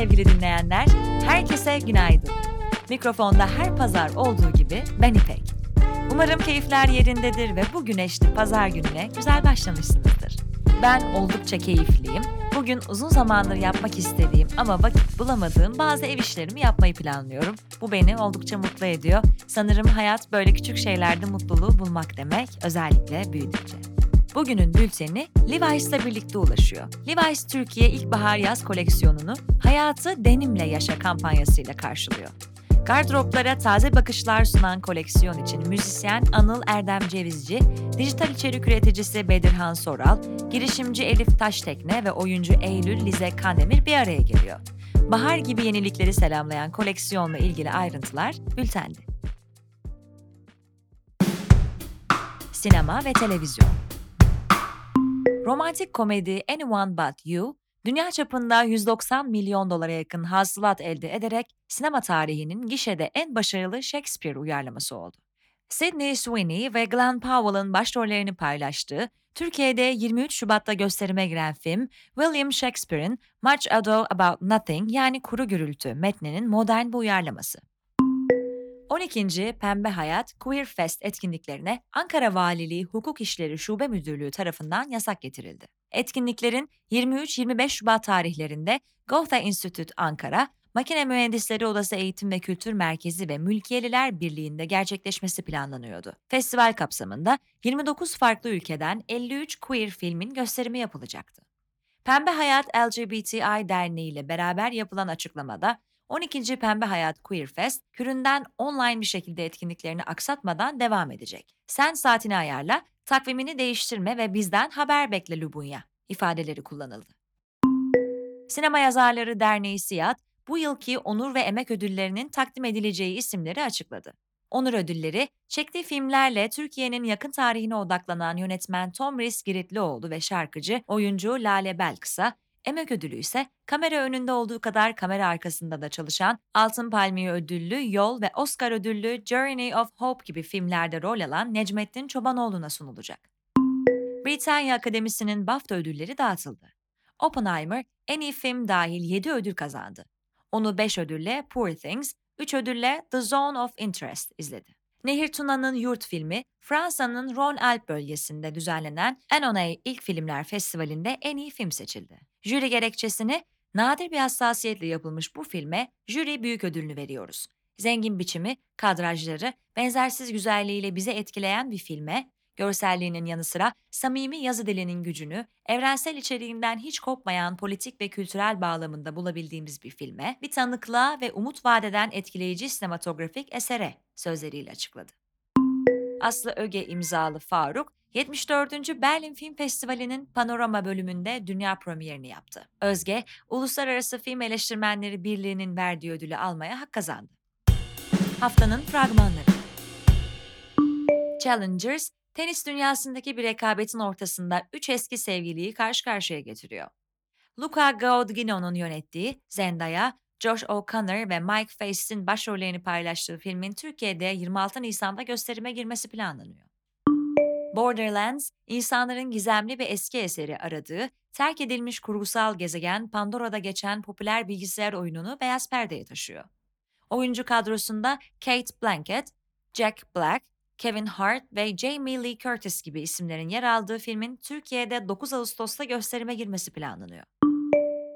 sevgili dinleyenler, herkese günaydın. Mikrofonda her pazar olduğu gibi ben İpek. Umarım keyifler yerindedir ve bu güneşli pazar gününe güzel başlamışsınızdır. Ben oldukça keyifliyim. Bugün uzun zamandır yapmak istediğim ama vakit bulamadığım bazı ev işlerimi yapmayı planlıyorum. Bu beni oldukça mutlu ediyor. Sanırım hayat böyle küçük şeylerde mutluluğu bulmak demek, özellikle büyüdükçe. Bugünün bülteni Levi's'la birlikte ulaşıyor. Levi's Türkiye İlkbahar Yaz koleksiyonunu Hayatı Denimle Yaşa kampanyasıyla karşılıyor. Gardroplara taze bakışlar sunan koleksiyon için müzisyen Anıl Erdem Cevizci, dijital içerik üreticisi Bedirhan Soral, girişimci Elif Taştekne ve oyuncu Eylül Lize Kandemir bir araya geliyor. Bahar gibi yenilikleri selamlayan koleksiyonla ilgili ayrıntılar bültende. Sinema ve televizyon Romantik komedi Anyone But You, dünya çapında 190 milyon dolara yakın hasılat elde ederek sinema tarihinin gişede en başarılı Shakespeare uyarlaması oldu. Sydney Sweeney ve Glenn Powell'ın başrollerini paylaştığı, Türkiye'de 23 Şubat'ta gösterime giren film, William Shakespeare'in Much Ado About Nothing yani Kuru Gürültü metninin modern bir uyarlaması. 12. Pembe Hayat Queer Fest etkinliklerine Ankara Valiliği Hukuk İşleri Şube Müdürlüğü tarafından yasak getirildi. Etkinliklerin 23-25 Şubat tarihlerinde Gotha Institute Ankara, Makine Mühendisleri Odası Eğitim ve Kültür Merkezi ve Mülkiyeliler Birliği'nde gerçekleşmesi planlanıyordu. Festival kapsamında 29 farklı ülkeden 53 queer filmin gösterimi yapılacaktı. Pembe Hayat LGBTI Derneği ile beraber yapılan açıklamada 12. Pembe Hayat Queer Fest, küründen online bir şekilde etkinliklerini aksatmadan devam edecek. Sen saatini ayarla, takvimini değiştirme ve bizden haber bekle Lubunya ifadeleri kullanıldı. Sinema Yazarları Derneği SİAD, bu yılki onur ve emek ödüllerinin takdim edileceği isimleri açıkladı. Onur ödülleri, çektiği filmlerle Türkiye'nin yakın tarihine odaklanan yönetmen Tomris Giritlioğlu ve şarkıcı, oyuncu Lale Belkıs'a, Emek ödülü ise kamera önünde olduğu kadar kamera arkasında da çalışan Altın Palmiye ödüllü Yol ve Oscar ödüllü Journey of Hope gibi filmlerde rol alan Necmettin Çobanoğlu'na sunulacak. Britanya Akademisi'nin BAFTA ödülleri dağıtıldı. Oppenheimer en iyi film dahil 7 ödül kazandı. Onu 5 ödülle Poor Things, 3 ödülle The Zone of Interest izledi. Nehir Tuna'nın Yurt filmi, Fransa'nın Rhône-Alpes bölgesinde düzenlenen Annonay İlk Filmler Festivali'nde en iyi film seçildi. Jüri gerekçesini, nadir bir hassasiyetle yapılmış bu filme jüri büyük ödülünü veriyoruz. Zengin biçimi, kadrajları, benzersiz güzelliğiyle bize etkileyen bir filme, görselliğinin yanı sıra samimi yazı dilinin gücünü, evrensel içeriğinden hiç kopmayan politik ve kültürel bağlamında bulabildiğimiz bir filme, bir tanıklığa ve umut vadeden etkileyici sinematografik esere sözleriyle açıkladı. Aslı Öge imzalı Faruk, 74. Berlin Film Festivali'nin Panorama bölümünde dünya premierini yaptı. Özge, Uluslararası Film Eleştirmenleri Birliği'nin verdiği ödülü almaya hak kazandı. Haftanın fragmanları Challengers, tenis dünyasındaki bir rekabetin ortasında üç eski sevgiliyi karşı karşıya getiriyor. Luca Guadagnino'nun yönettiği Zendaya, Josh O'Connor ve Mike Face'in başrollerini paylaştığı filmin Türkiye'de 26 Nisan'da gösterime girmesi planlanıyor. Borderlands, insanların gizemli ve eski eseri aradığı, terk edilmiş kurgusal gezegen Pandora'da geçen popüler bilgisayar oyununu beyaz perdeye taşıyor. Oyuncu kadrosunda Kate Blanchett, Jack Black, Kevin Hart ve Jamie Lee Curtis gibi isimlerin yer aldığı filmin Türkiye'de 9 Ağustos'ta gösterime girmesi planlanıyor.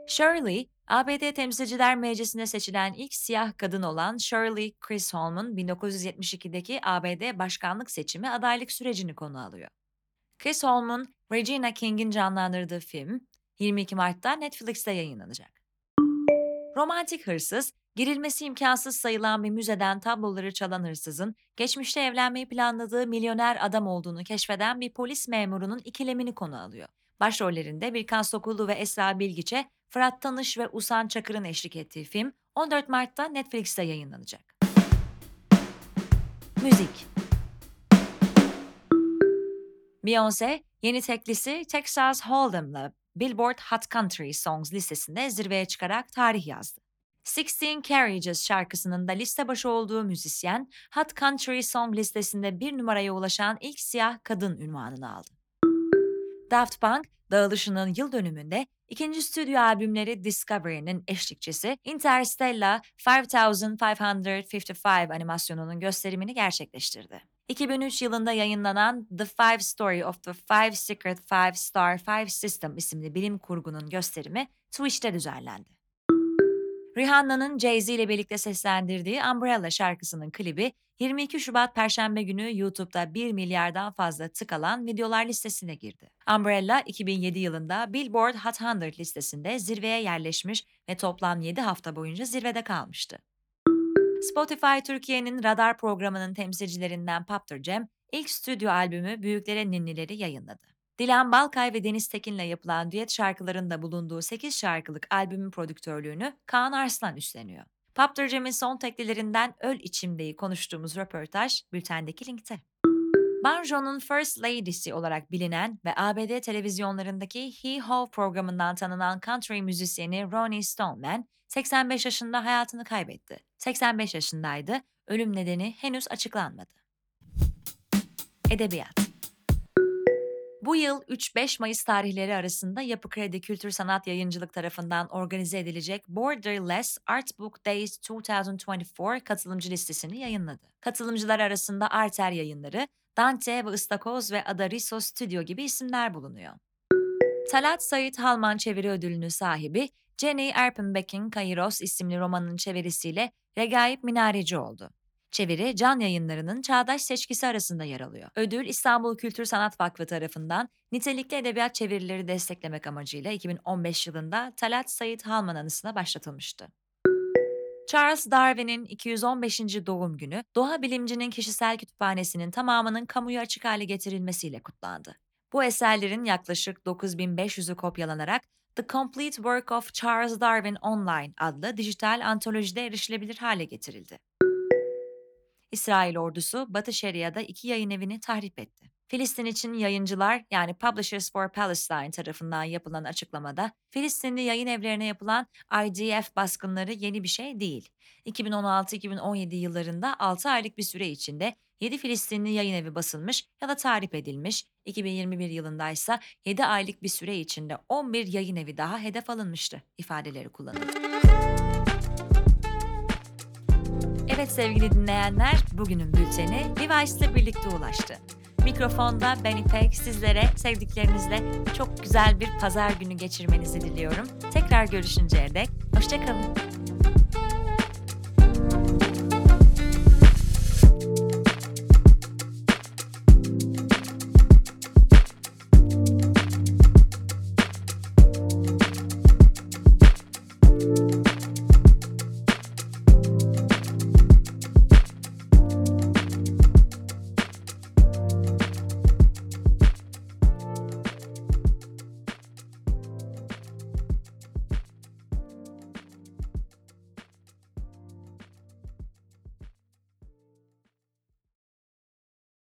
Shirley, ABD Temsilciler Meclisi'ne seçilen ilk siyah kadın olan Shirley Chisholm'un 1972'deki ABD başkanlık seçimi adaylık sürecini konu alıyor. Chisholm'un Regina King'in canlandırdığı film 22 Mart'ta Netflix'te yayınlanacak. Romantik hırsız, girilmesi imkansız sayılan bir müzeden tabloları çalan hırsızın geçmişte evlenmeyi planladığı milyoner adam olduğunu keşfeden bir polis memurunun ikilemini konu alıyor. Başrollerinde Birkan Sokullu ve Esra Bilgiç'e Fırat Tanış ve Usan Çakır'ın eşlik ettiği film 14 Mart'ta Netflix'te yayınlanacak. Müzik Beyoncé, yeni teklisi Texas Hold'em'la Billboard Hot Country Songs listesinde zirveye çıkarak tarih yazdı. Sixteen Carriages şarkısının da liste başı olduğu müzisyen, Hot Country Song listesinde bir numaraya ulaşan ilk siyah kadın ünvanını aldı. Daft Punk, dağılışının yıl dönümünde İkinci stüdyo albümleri Discovery'nin eşlikçisi Interstellar 5555 animasyonunun gösterimini gerçekleştirdi. 2003 yılında yayınlanan The Five Story of the Five Secret Five Star Five System isimli bilim kurgunun gösterimi Twitch'te düzenlendi. Rihanna'nın Jay-Z ile birlikte seslendirdiği Umbrella şarkısının klibi 22 Şubat Perşembe günü YouTube'da 1 milyardan fazla tık alan videolar listesine girdi. Umbrella 2007 yılında Billboard Hot 100 listesinde zirveye yerleşmiş ve toplam 7 hafta boyunca zirvede kalmıştı. Spotify Türkiye'nin radar programının temsilcilerinden Paptır Cem, ilk stüdyo albümü Büyüklere Ninnileri yayınladı. Dilan Balkay ve Deniz Tekin'le yapılan düet şarkılarında bulunduğu 8 şarkılık albümün prodüktörlüğünü Kaan Arslan üstleniyor. Paptır Cem'in son teklilerinden Öl İçimde'yi konuştuğumuz röportaj bültendeki linkte. Banjo'nun First Lady'si olarak bilinen ve ABD televizyonlarındaki He Ho programından tanınan country müzisyeni Ronnie Stoneman, 85 yaşında hayatını kaybetti. 85 yaşındaydı, ölüm nedeni henüz açıklanmadı. Edebiyat bu yıl 3-5 Mayıs tarihleri arasında Yapı Kredi Kültür Sanat Yayıncılık tarafından organize edilecek Borderless Art Book Days 2024 katılımcı listesini yayınladı. Katılımcılar arasında Arter Yayınları, Dante ve Istakoz ve Adariso Studio gibi isimler bulunuyor. Talat Sayit Halman çeviri ödülünün sahibi Jenny Erpenbeck'in Kairos isimli romanın çevirisiyle Regaip Minareci oldu. Çeviri Can Yayınları'nın çağdaş seçkisi arasında yer alıyor. Ödül İstanbul Kültür Sanat Vakfı tarafından nitelikli edebiyat çevirileri desteklemek amacıyla 2015 yılında Talat Sayit Halman anısına başlatılmıştı. Charles Darwin'in 215. doğum günü, doğa bilimcinin kişisel kütüphanesinin tamamının kamuya açık hale getirilmesiyle kutlandı. Bu eserlerin yaklaşık 9500'ü kopyalanarak The Complete Work of Charles Darwin Online adlı dijital antolojide erişilebilir hale getirildi. İsrail ordusu Batı Şeria'da iki yayın evini tahrip etti. Filistin için yayıncılar yani Publishers for Palestine tarafından yapılan açıklamada Filistinli yayın evlerine yapılan IDF baskınları yeni bir şey değil. 2016-2017 yıllarında 6 aylık bir süre içinde 7 Filistinli yayın evi basılmış ya da tahrip edilmiş, 2021 yılında ise 7 aylık bir süre içinde 11 yayın evi daha hedef alınmıştı ifadeleri kullanıldı. Evet sevgili dinleyenler, bugünün bülteni Levi's ile birlikte ulaştı. Mikrofonda ben İpek, sizlere sevdiklerinizle çok güzel bir pazar günü geçirmenizi diliyorum. Tekrar görüşünceye dek, hoşçakalın.